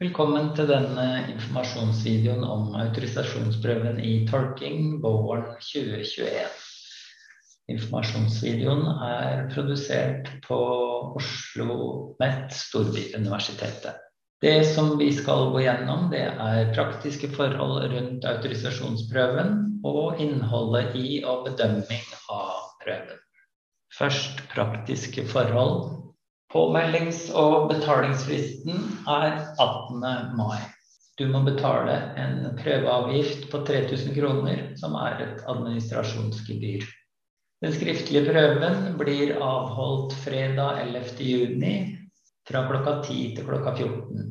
Velkommen til denne informasjonsvideoen om autorisasjonsprøven i tolking våren 2021. Informasjonsvideoen er produsert på Oslo OsloMet Storbyuniversitetet. Det som vi skal gå gjennom, det er praktiske forhold rundt autorisasjonsprøven og innholdet i og bedømming av prøven. Først praktiske forhold. Påmeldings- og betalingsfristen er 18. mai. Du må betale en prøveavgift på 3000 kroner, som er et administrasjonsgebyr. Den skriftlige prøven blir avholdt fredag 11. juni fra klokka 10 til klokka 14.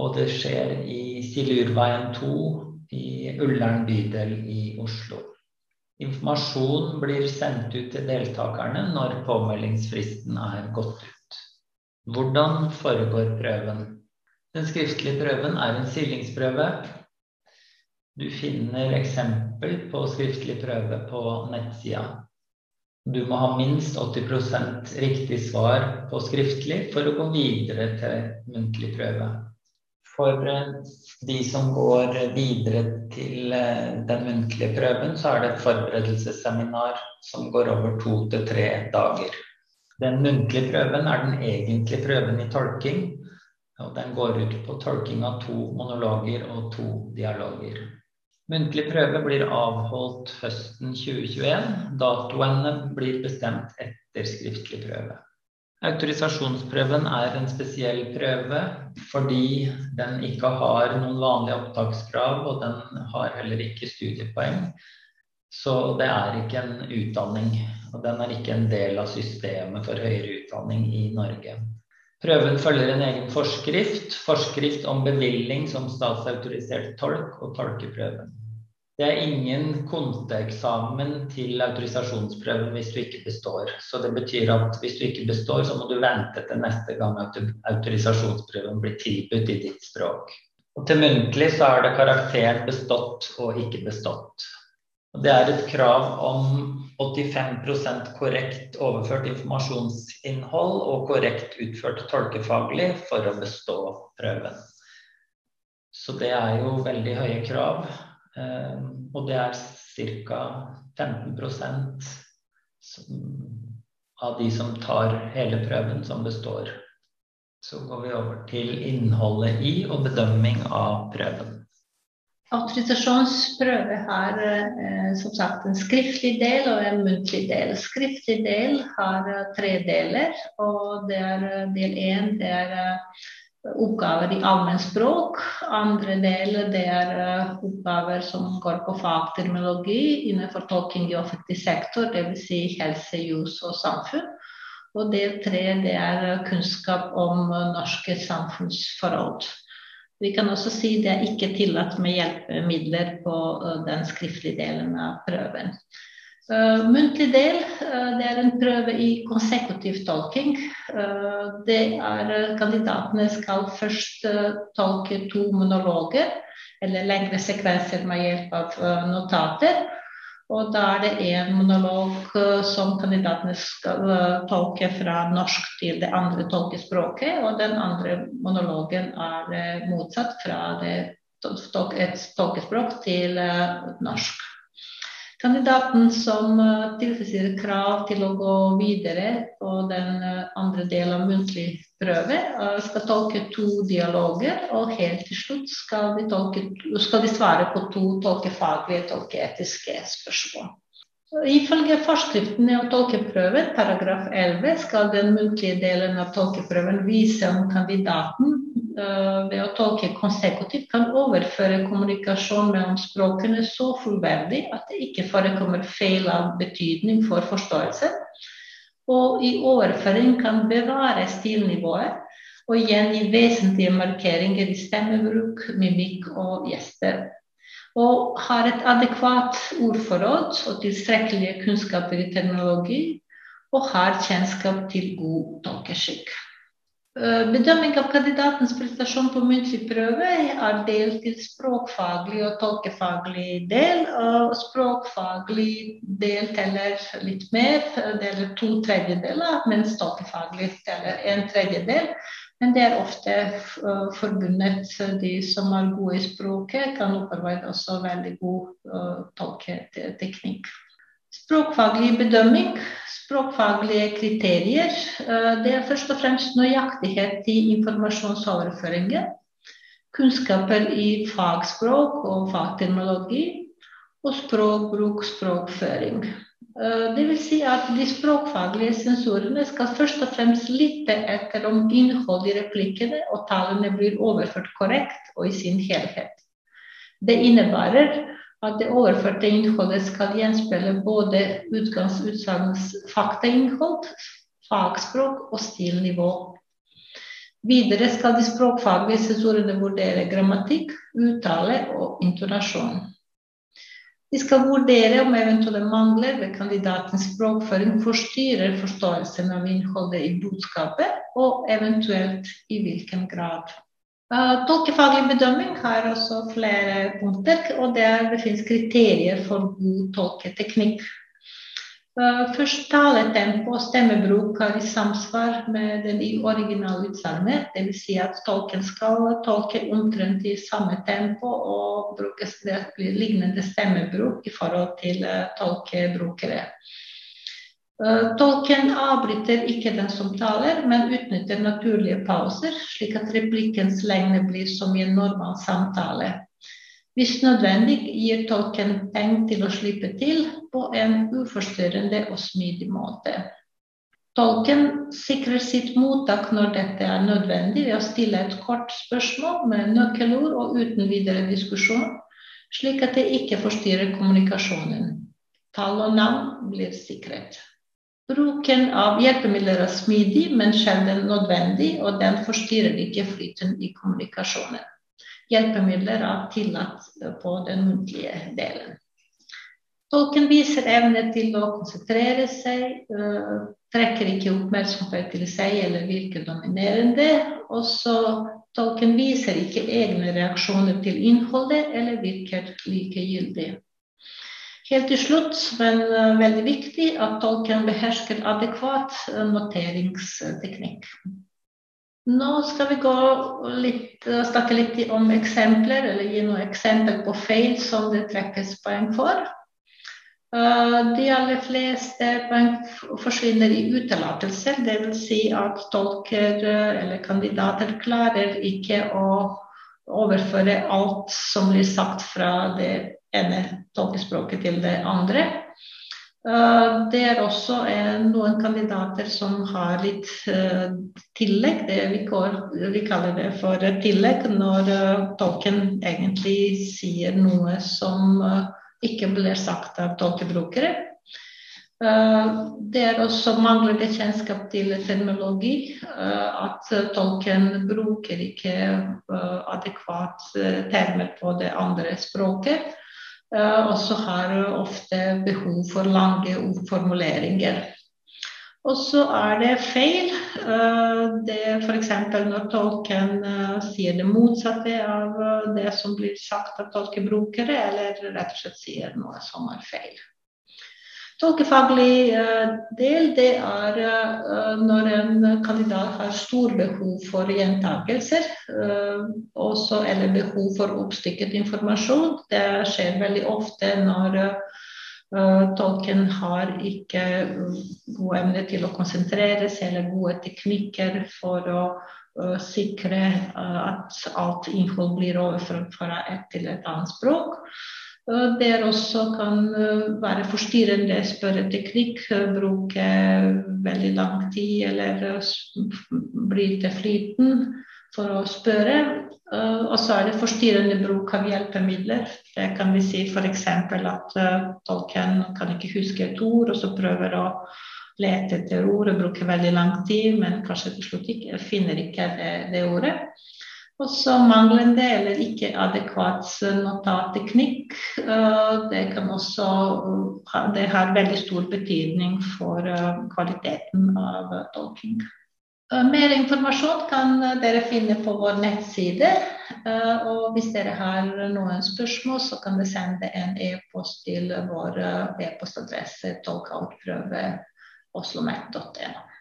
Og det skjer i Silurveien 2 i Ullern bydel i Oslo. Informasjon blir sendt ut til deltakerne når påmeldingsfristen er gått ut. Hvordan foregår prøven? Den skriftlige prøven er en silingsprøve. Du finner eksempel på skriftlig prøve på nettsida. Du må ha minst 80% riktig svar på skriftlig for å gå videre til muntlig prøve. For eh, de som går videre til eh, den muntlige prøven, så er det et forberedelsesseminar som går over to til tre dager. Den muntlige prøven er den egentlige prøven i tolking. Og den går ut på tolking av to monologer og to dialoger. Muntlig prøve blir avholdt høsten 2021. Datoene blir bestemt etter skriftlig prøve. Autorisasjonsprøven er en spesiell prøve fordi den ikke har noen vanlige opptakskrav, og den har heller ikke studiepoeng. Så det er ikke en utdanning, og den er ikke en del av systemet for høyere utdanning i Norge. Prøven følger en egen forskrift, forskrift om bevilling som statsautorisert tolk og tolkeprøven. Det er ingen konteeksamen til autorisasjonsprøven hvis du ikke består. Så det betyr at hvis du ikke består, så må du vente til neste gang autorisasjonsprøven blir tilbudt i ditt språk. Og til muntlig så er det karakteren bestått og ikke bestått. Og det er et krav om 85% korrekt overført informasjonsinnhold og korrekt utført tolkefaglig for å bestå prøven. Så det er jo veldig høye krav. Ehm, og det er ca. 15% av de som tar hele prøven, som består. Så går vi over til innholdet i og bedømming av prøven. Autorisasjonsprøve har eh, som sagt en skriftlig del og en muntlig del. Skriftlig del har tre deler. og det er eh, Del én det er eh, oppgaver i allmennspråk. Andre del det er eh, oppgaver som går på fagterminologi innenfor tolking i offentlig sektor, dvs. Si helse, jus og samfunn. Og del tre det er eh, kunnskap om eh, norske samfunnsforhold. Vi kan også si det er ikke tillatt med hjelpemidler på den skriftlige delen av prøven. Uh, muntlig del uh, det er en prøve i konsekutiv tolking. Uh, det er Kandidatene skal først tolke to monologer eller lengre sekvenser med hjelp av notater. Og da er det én monolog som kandidatene skal tolke fra norsk til det andre tolkespråket, og den andre monologen er motsatt fra det, et tolkespråk til norsk. Kandidaten som eh, tilfredsstiller krav til å gå videre på den eh, andre delen av muntlig prøve, eh, skal tolke to dialoger, og helt til slutt skal de, tolke, skal de svare på to tolkefaglige tolkeetiske spørsmål. Ifølge forskriften av tolkeprøven, paragraf 11, skal den muntlige delen av tolkeprøven vise om kandidaten ved å tolke konsekutivt kan overføre kommunikasjon mellom språkene så fullverdig at det ikke forekommer feil av betydning for forståelse, og i overføring kan bevare stilnivået og gjengi vesentlige markeringer i stemmebruk, mimikk og gjester og har et adekvat ordforråd og tilstrekkelige kunnskaper i teknologi, og har kjennskap til god tolkeskikk. Eh, bedømming av kandidatens prestasjon på muntlig prøve er delt i språkfaglig og tolkefaglig del. og Språkfaglig del teller litt mer, deler to tredjedeler, mens tolkefaglig teller en tredjedel. Men det er ofte forbundet de som er gode i språket, kan opparbeide også veldig god tolketeknikk. Språkfaglig bedømming, språkfaglige kriterier, det er først og fremst nøyaktighet i informasjonsoverføringen. Kunnskaper i fagspråk og fagterminologi, og språkbruk, språkføring. Eh, det vil si at de språkfaglige sensorene skal først og fremst lytte etter om innholdet i replikkene og tallene blir overført korrekt og i sin helhet. Det innebærer at det overførte innholdet skal gjenspeile både utgangsutsagnets faktainnhold, fagspråk og stilnivå. Videre skal de språkfaglige sensorene vurdere grammatikk, uttale og intonasjon. De skal vurdere om eventuelle mangler ved kandidatens språkføring forstyrrer forståelsen av innholdet i budskapet, og eventuelt i hvilken grad. Uh, tolkefaglig bedømming har også flere punkter, og det finnes kriterier for god tolketeknikk. Eh, først taletempo og stemmebruk er i samsvar med den originale utsagnet. Dvs. Si at tolken skal tolke omtrent i samme tempo og brukes det lignende stemmebruk i forhold til uh, tolkebrukere. Uh, tolken avbryter ikke den som taler, men utnytter naturlige pauser, slik at replikkens lengde blir som i en normal samtale. Hvis nødvendig gir tolken penger til å slippe til på en uforstyrrende og smidig måte. Tolken sikrer sitt mottak når dette er nødvendig ved å stille et kort spørsmål med nøkkelord og uten videre diskusjon, slik at det ikke forstyrrer kommunikasjonen. Tall og navn blir sikret. Bruken av hjelpemidler er smidig, men sjelden nødvendig, og den forstyrrer ikke flyten i kommunikasjonen hjelpemidler er tillatt på den muntlige delen. Tolken viser evne til å konsentrere seg, uh, trekker ikke oppmerksomhet til seg eller virker dominerende. Og så tolken viser ikke egne reaksjoner til innholdet eller virker likegyldig. Helt til slutt, men uh, veldig viktig, at tolken behersker adekvat uh, noteringsteknikk. Nå skal vi litt, snakke litt om eksempler, eller gi noen eksempler på feil som det trekkes poeng for. Eh, de aller fleste poeng forsvinner i utelatelser, dvs. Si at tolker eh, eller kandidater klarer ikke å overføre alt som blir sagt fra det ene tolkespråket til det andre. Eh, det er også noen kandidater som har litt eh, tillegg. Det vi, kaller det for tillegg når eh, tolken egentlig sier noe som ikke blir sagt av tolkebrukere. Det er også manglende kjennskap til terminologi. At tolken bruker ikke adekvat termer på det andre språket. Eh, og så har du ofte behov for lange formuleringer. Og så er det feil. Eh, det F.eks. når tolken eh, sier det motsatte av det som blir sagt av tolkebrukere, eller rett og slett sier noe som er feil. Tolkefaglig eh, del det er eh, når en kandidat har stor behov for gjentakelser, eh, også, eller behov for oppstykket informasjon. Det skjer veldig ofte når tolken har ikke gode evne til å konsentrere seg eller gode teknikker for å sikre at alt innhold blir overført fra et til et annet språk. Der også kan eh, være forstyrrende spørreteknikk, eh, bruke veldig lang tid eller bli bryte flyten for å spørre. Og så er det forstyrrende bruk av hjelpemidler. Det kan vi si f.eks. at tolken kan ikke huske et ord, og så prøver å lete etter ordet, bruker veldig lang tid, men kanskje til slutt ikke, finner ikke det, det ordet. Og så manglende eller ikke adekvat notatteknikk. Eh, det kan også det har veldig stor betydning for eh, kvaliteten av tolking. Eh, mer informasjon kan dere finne på vår nettside. Og hvis dere har noen spørsmål, så kan dere sende en e-post til vår e-postadresse tolkautprøve oslomet.no.